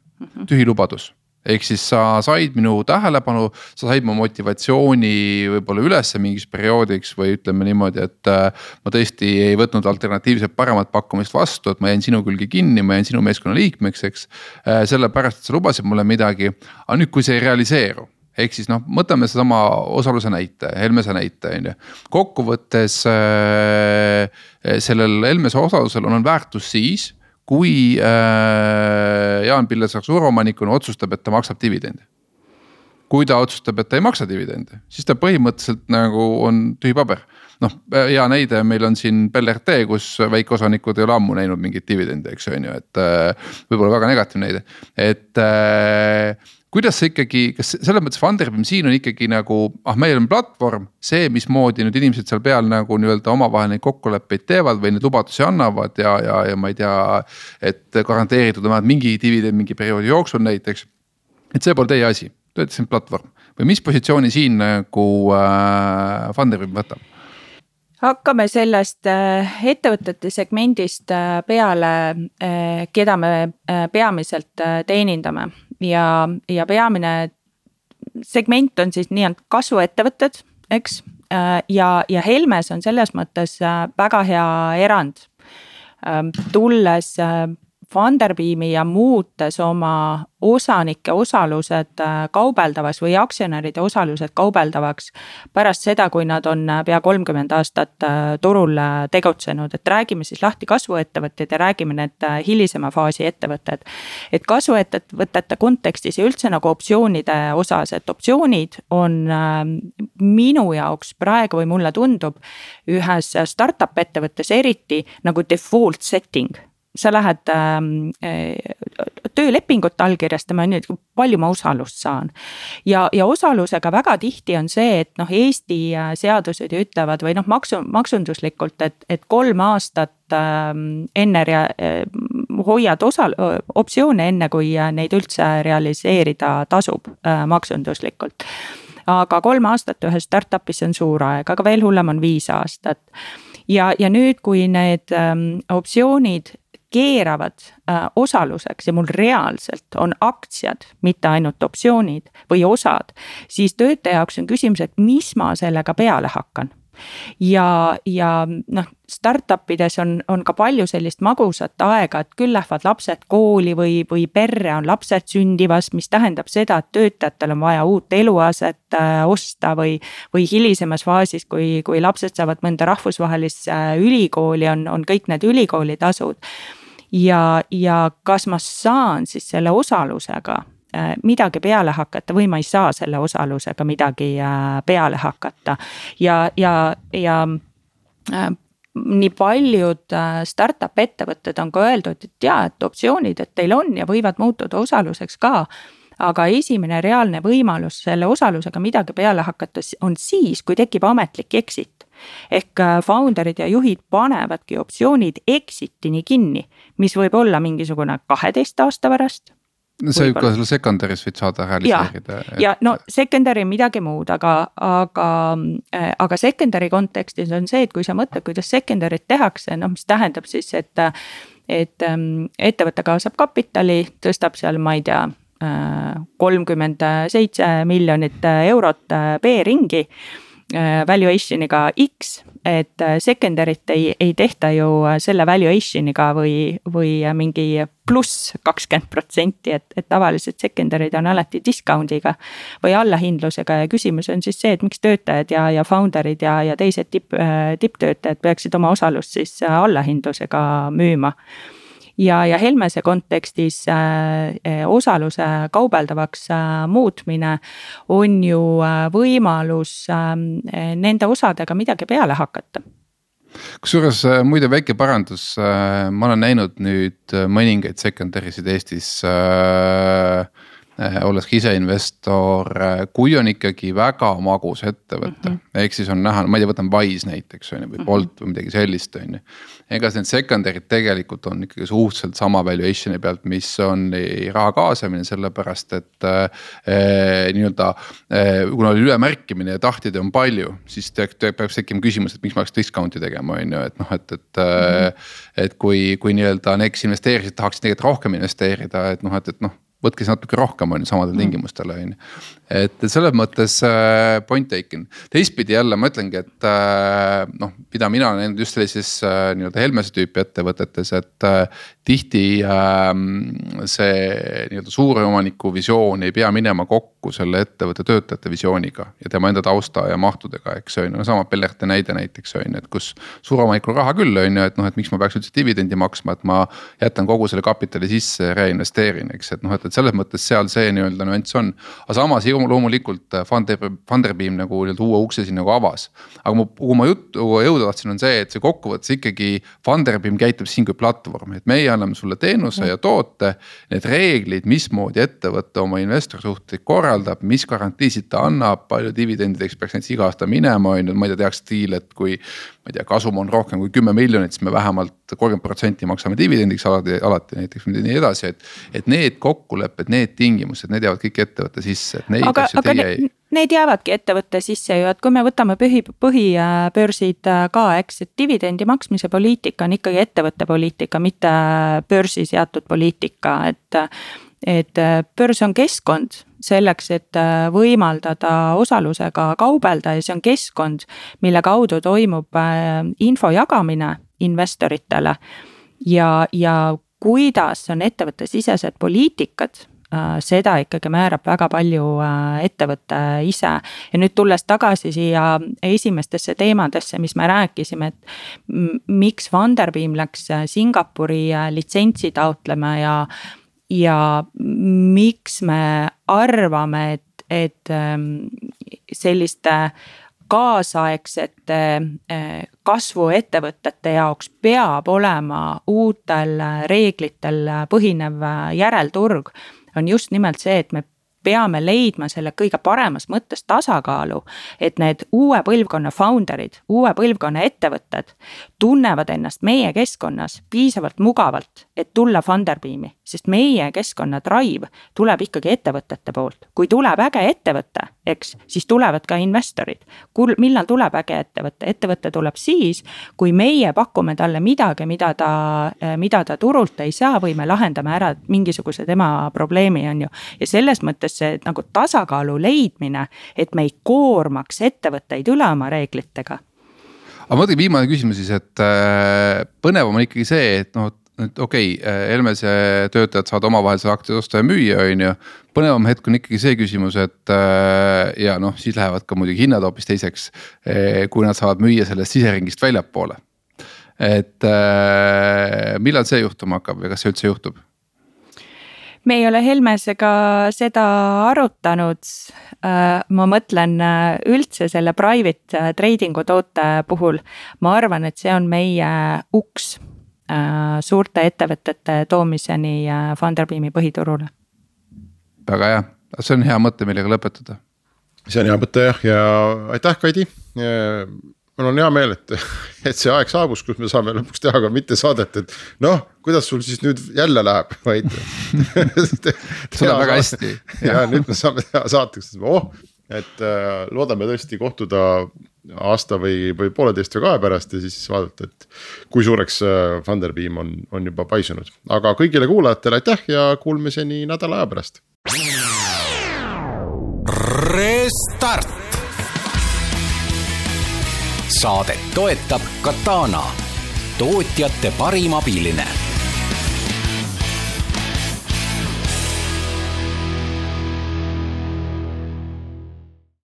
tühi lubadus ehk siis sa said minu tähelepanu, sa said mu motivatsiooni võib-olla ülesse mingiks perioodiks või ütleme niimoodi, et. Äh, ma tõesti ei võtnud alternatiivset paremat pakkumist vastu, et ma jäin sinu külge kinni, ma jäin sinu meeskonna liikmeks, eks. Äh, sellepärast, et sa lubasid mulle midagi, aga nüüd, kui see ei realiseeru ehk siis noh, võtame sedasama osaluse näite, Helmese näite on ju. kokkuvõttes äh, sellel Helmese osalusel on väärtus siis kui äh, Jaan Pillesaar suuromanikuna otsustab, et ta maksab dividendi. kui ta otsustab, et ta ei maksa dividendi, siis ta põhimõtteliselt nagu on tühi paber. noh, hea näide meil on siin BLRT, kus väikeosanikud ei ole ammu näinud mingit dividendi, eks on ju, et äh, võib-olla väga negatiivne näide, et äh, kuidas see ikkagi, kas selles mõttes Funderbeam siin on ikkagi nagu, ah meil on platvorm, see, mismoodi nüüd inimesed seal peal nagu nii-öelda omavahel neid kokkuleppeid teevad või neid lubadusi annavad ja, ja, ja ma ei tea. et garanteeritud on vähemalt mingi dividend mingi perioodi jooksul näiteks. et see pole teie asi, te olete siin platvorm või mis positsiooni siin nagu äh, Funderbeam võtab? hakkame sellest äh, ettevõtete segmendist äh, peale, äh, keda me peamiselt teenindame ja, ja peamine segment on siis nii-öelda kasvuettevõtted, eks. Äh, ja, ja Helmes on selles mõttes äh, väga hea erand. Ähm, tulles äh, Funderbeami ja muutes oma osanike osalused äh, kaubeldavaks või aktsionäride osalused kaubeldavaks. pärast seda, kui nad on äh, pea kolmkümmend aastat äh, turul tegutsenud, et räägime siis lahti kasvuettevõtted ja räägime need hilisema faasi ettevõtted. et kasvuettevõtete kontekstis ja üldse nagu optsioonide osas, et optsioonid on minu jaoks praegu või mulle tundub ühes startup ettevõttes eriti nagu default setting sa lähed äh, töölepingut allkirjastama, nüüd palju ma osalust saan. ja, ja osalusega väga tihti on see, et noh, Eesti äh, seadused ju ütlevad või noh, maksu, maksunduslikult, et, et kolm aastat äh, enne rea, äh, hoiad osa, optsioone, enne kui neid üldse realiseerida tasub maksunduslikult aga kolm aastat ühes startup'is on suur aeg, aga veel hullem on viis aastat ja, ja nüüd, kui need ähm, optsioonid keeravad äh, osaluseks ja mul reaalselt on aktsiad, mitte ainult optsioonid või osad. siis töötaja jaoks on küsimus, et mis ma sellega peale hakkan ja, ja noh, startup ides on, on ka palju sellist magusat aega, et küll lähevad lapsed kooli või, või perre on lapsed sündimas, mis tähendab seda, et töötajatel on vaja uut eluaset äh, osta või. või hilisemas faasis, kui, kui lapsed saavad mõnda rahvusvahelisse ülikooli, on, on kõik need ülikoolitasud ja, ja kas ma saan siis selle osalusega äh, midagi peale hakata või ma ei saa selle osalusega midagi äh, peale hakata. ja, ja, ja äh, nii paljud startup ettevõtted on ka öeldud, et jaa, et optsioonid, et teil on ja võivad muutuda osaluseks ka aga esimene reaalne võimalus selle osalusega midagi peale hakata on siis, kui tekib ametlik exit. Ehk äh, founder'id ja juhid panevadki optsioonid exit'ini kinni, mis võib olla mingisugune kaheteist aasta pärast see võib ka selle secondary's võid saada realiseerida. ja, ja no secondary midagi muud, aga, aga, äh, aga secondary kontekstis on see, et kui sa mõtled, kuidas secondary't tehakse, noh, mis tähendab siis, et. et ähm, ettevõte kaasab kapitali, tõstab seal, ma ei tea äh, kolmkümmend seitse miljonit eurot B-ringi valuation'iga X et äh, secondary't ei, ei tehta ju äh, selle valuation'iga või, või äh, mingi pluss kakskümmend protsenti, et, et tavaliselt secondary'd on alati discount'iga. või allahindlusega ja küsimus on siis see, et miks töötajad ja, ja founder'id ja, ja teised tipp, tipptöötajad peaksid oma osalust siis allahindlusega müüma ja, ja Helmese kontekstis äh, äh, osaluse kaubeldavaks äh, muutmine on ju võimalus ähm, nende osadega midagi peale hakata. Kusjuures muide väike parandus, ma olen näinud nüüd mõningaid secondary sid Eestis äh, Äh, olles ka ise investor, äh, kui on ikkagi väga magus ettevõte mm, -hmm. ehk siis on näha, ma ei tea, võtan Wise näiteks on ju või mhm. Bolt või midagi sellist, on ju. ega need secondary'd tegelikult on ikkagi suhteliselt sama valuation'i pealt, mis on raha kaasamine, sellepärast et eh, nii-öelda eh,. kuna oli ülemärkimine ja tahtjaid on palju, siis peaks tekkima küsimus, et miks ma peaks discount'i tegema, on ju, et noh, et, et mm. -hmm. et kui, kui nii-öelda need, kes investeerisid, tahaksid tegelikult rohkem investeerida, et noh, et, et noh võtke siis natuke rohkem on ju samadel mm. tingimustel on ju. et selles mõttes äh, point taken, teistpidi jälle ma ütlengi, et äh, noh, mida mina olen näinud just sellises äh, nii-öelda Helmese tüüpi ettevõtetes, et tihti äh, see nii-öelda suure omaniku visioon ei pea minema kokku selle ettevõtte töötajate visiooniga ja tema enda tausta ja mahtudega, eks on ju, no sama Bellerte näide näiteks on ju, et kus suuromanikul raha küll on ju, et noh, et miks ma peaks üldse dividendi maksma, et ma jätan kogu selle kapitali sisse ja reinvesteerin, eks, et noh, et, et selles mõttes seal see nii-öelda nüanss on. aga samas loomulikult Funder, Funderbeam nagu nii-öelda uue ukse siin nagu avas. aga mu, kuhu ma juttu jõuda tahtsin, on see, et see kokkuvõttes ikkagi Funderbeam käitub siin kui platvorm, et meie anname sulle teenuse ja toote. Need reeglid, mismoodi ettevõte oma investori suhteid korraldab, mis garantiisid ta annab, palju dividendideks peaks näiteks iga aasta minema, on ju, ma ei tea, tehakse diil, et kui ma ei tea, kasum on rohkem kui kümme miljonit, siis me vähemalt kolmkümmend protsenti maksame dividendiks alati, alati näiteks nii edasi, et. et need kokkulepped, need tingimused, need jäävad kõik ettevõtte sisse, et neid aga, asju teie ei. Need jäävadki ettevõtte sisse ju, et kui me võtame põhi, põhibörsid äh, ka, eks, et dividendi maksmise poliitika on ikkagi ettevõtte poliitika, mitte börsi seatud poliitika, et. et äh, börs on keskkond selleks, et äh, võimaldada osalusega kaubelda ja see on keskkond, mille kaudu toimub äh, info jagamine investoritele. ja, ja kuidas on ettevõttesisesed poliitikad äh, seda ikkagi määrab väga palju ettevõte ise. ja nüüd tulles tagasi siia esimestesse teemadesse, mis me rääkisime, et miks Funderbeam läks Singapuri litsentsi taotlema ja ja miks me arvame, et, et ähm, selliste kaasaegsete äh, kasvuettevõtete jaoks peab olema uutel reeglitel põhinev järelturg. on just nimelt see, et me peame leidma selle kõige paremas mõttes tasakaalu, et need uue põlvkonna founder'id, uue põlvkonna ettevõtted tunnevad ennast meie keskkonnas piisavalt mugavalt, et tulla Funderbeami, sest meie keskkonna drive tuleb ikkagi ettevõtete poolt. kui tuleb äge ettevõte, eks, siis tulevad ka investorid. millal tuleb äge ettevõte, ettevõte tuleb siis, kui meie pakume talle midagi, mida ta, mida ta turult ei saa või me lahendame ära mingisuguse tema probleemi, on ju. ja selles mõttes see nagu tasakaalu leidmine, et me ei koormaks ettevõtteid üle oma reeglitega. aga muidugi viimane küsimus siis, et äh, põnevam on ikkagi see, et noh et okei okay,, Helmese töötajad saavad omavahel seal aktsiaid osta ja müüa, on ju. põnevam hetk on ikkagi see küsimus, et äh, ja noh, siis lähevad ka muidugi hinnad hoopis teiseks. Äh, kui nad saavad müüa sellest siseringist väljapoole. et millal see juhtuma hakkab ja kas see üldse juhtub? me ei ole Helmesega seda arutanud. ma mõtlen üldse selle private trading'u toote puhul, ma arvan, et see on meie uks suurte ettevõtete toomiseni Funderbeami põhiturule. väga hea, see on hea mõte, millega lõpetada. see on hea mõte jah, ja aitäh, Kaidi mul on hea meel, et, et see aeg saabus, kus me saame lõpuks teha ka mitte saadet, et noh, kuidas sul siis nüüd jälle läheb, vaid sul läheb väga hästi. ja nüüd me saame teha saateks, oh, et äh, loodame tõesti kohtuda aasta või, või pooleteist või kahe pärast ja siis vaadata, et kui suureks äh, Funderbeam on, on juba paisunud, aga kõigile kuulajatele aitäh ja kuulmiseni nädala aja pärast. Restart. Saadet toetab Katana, tootjate parim abiline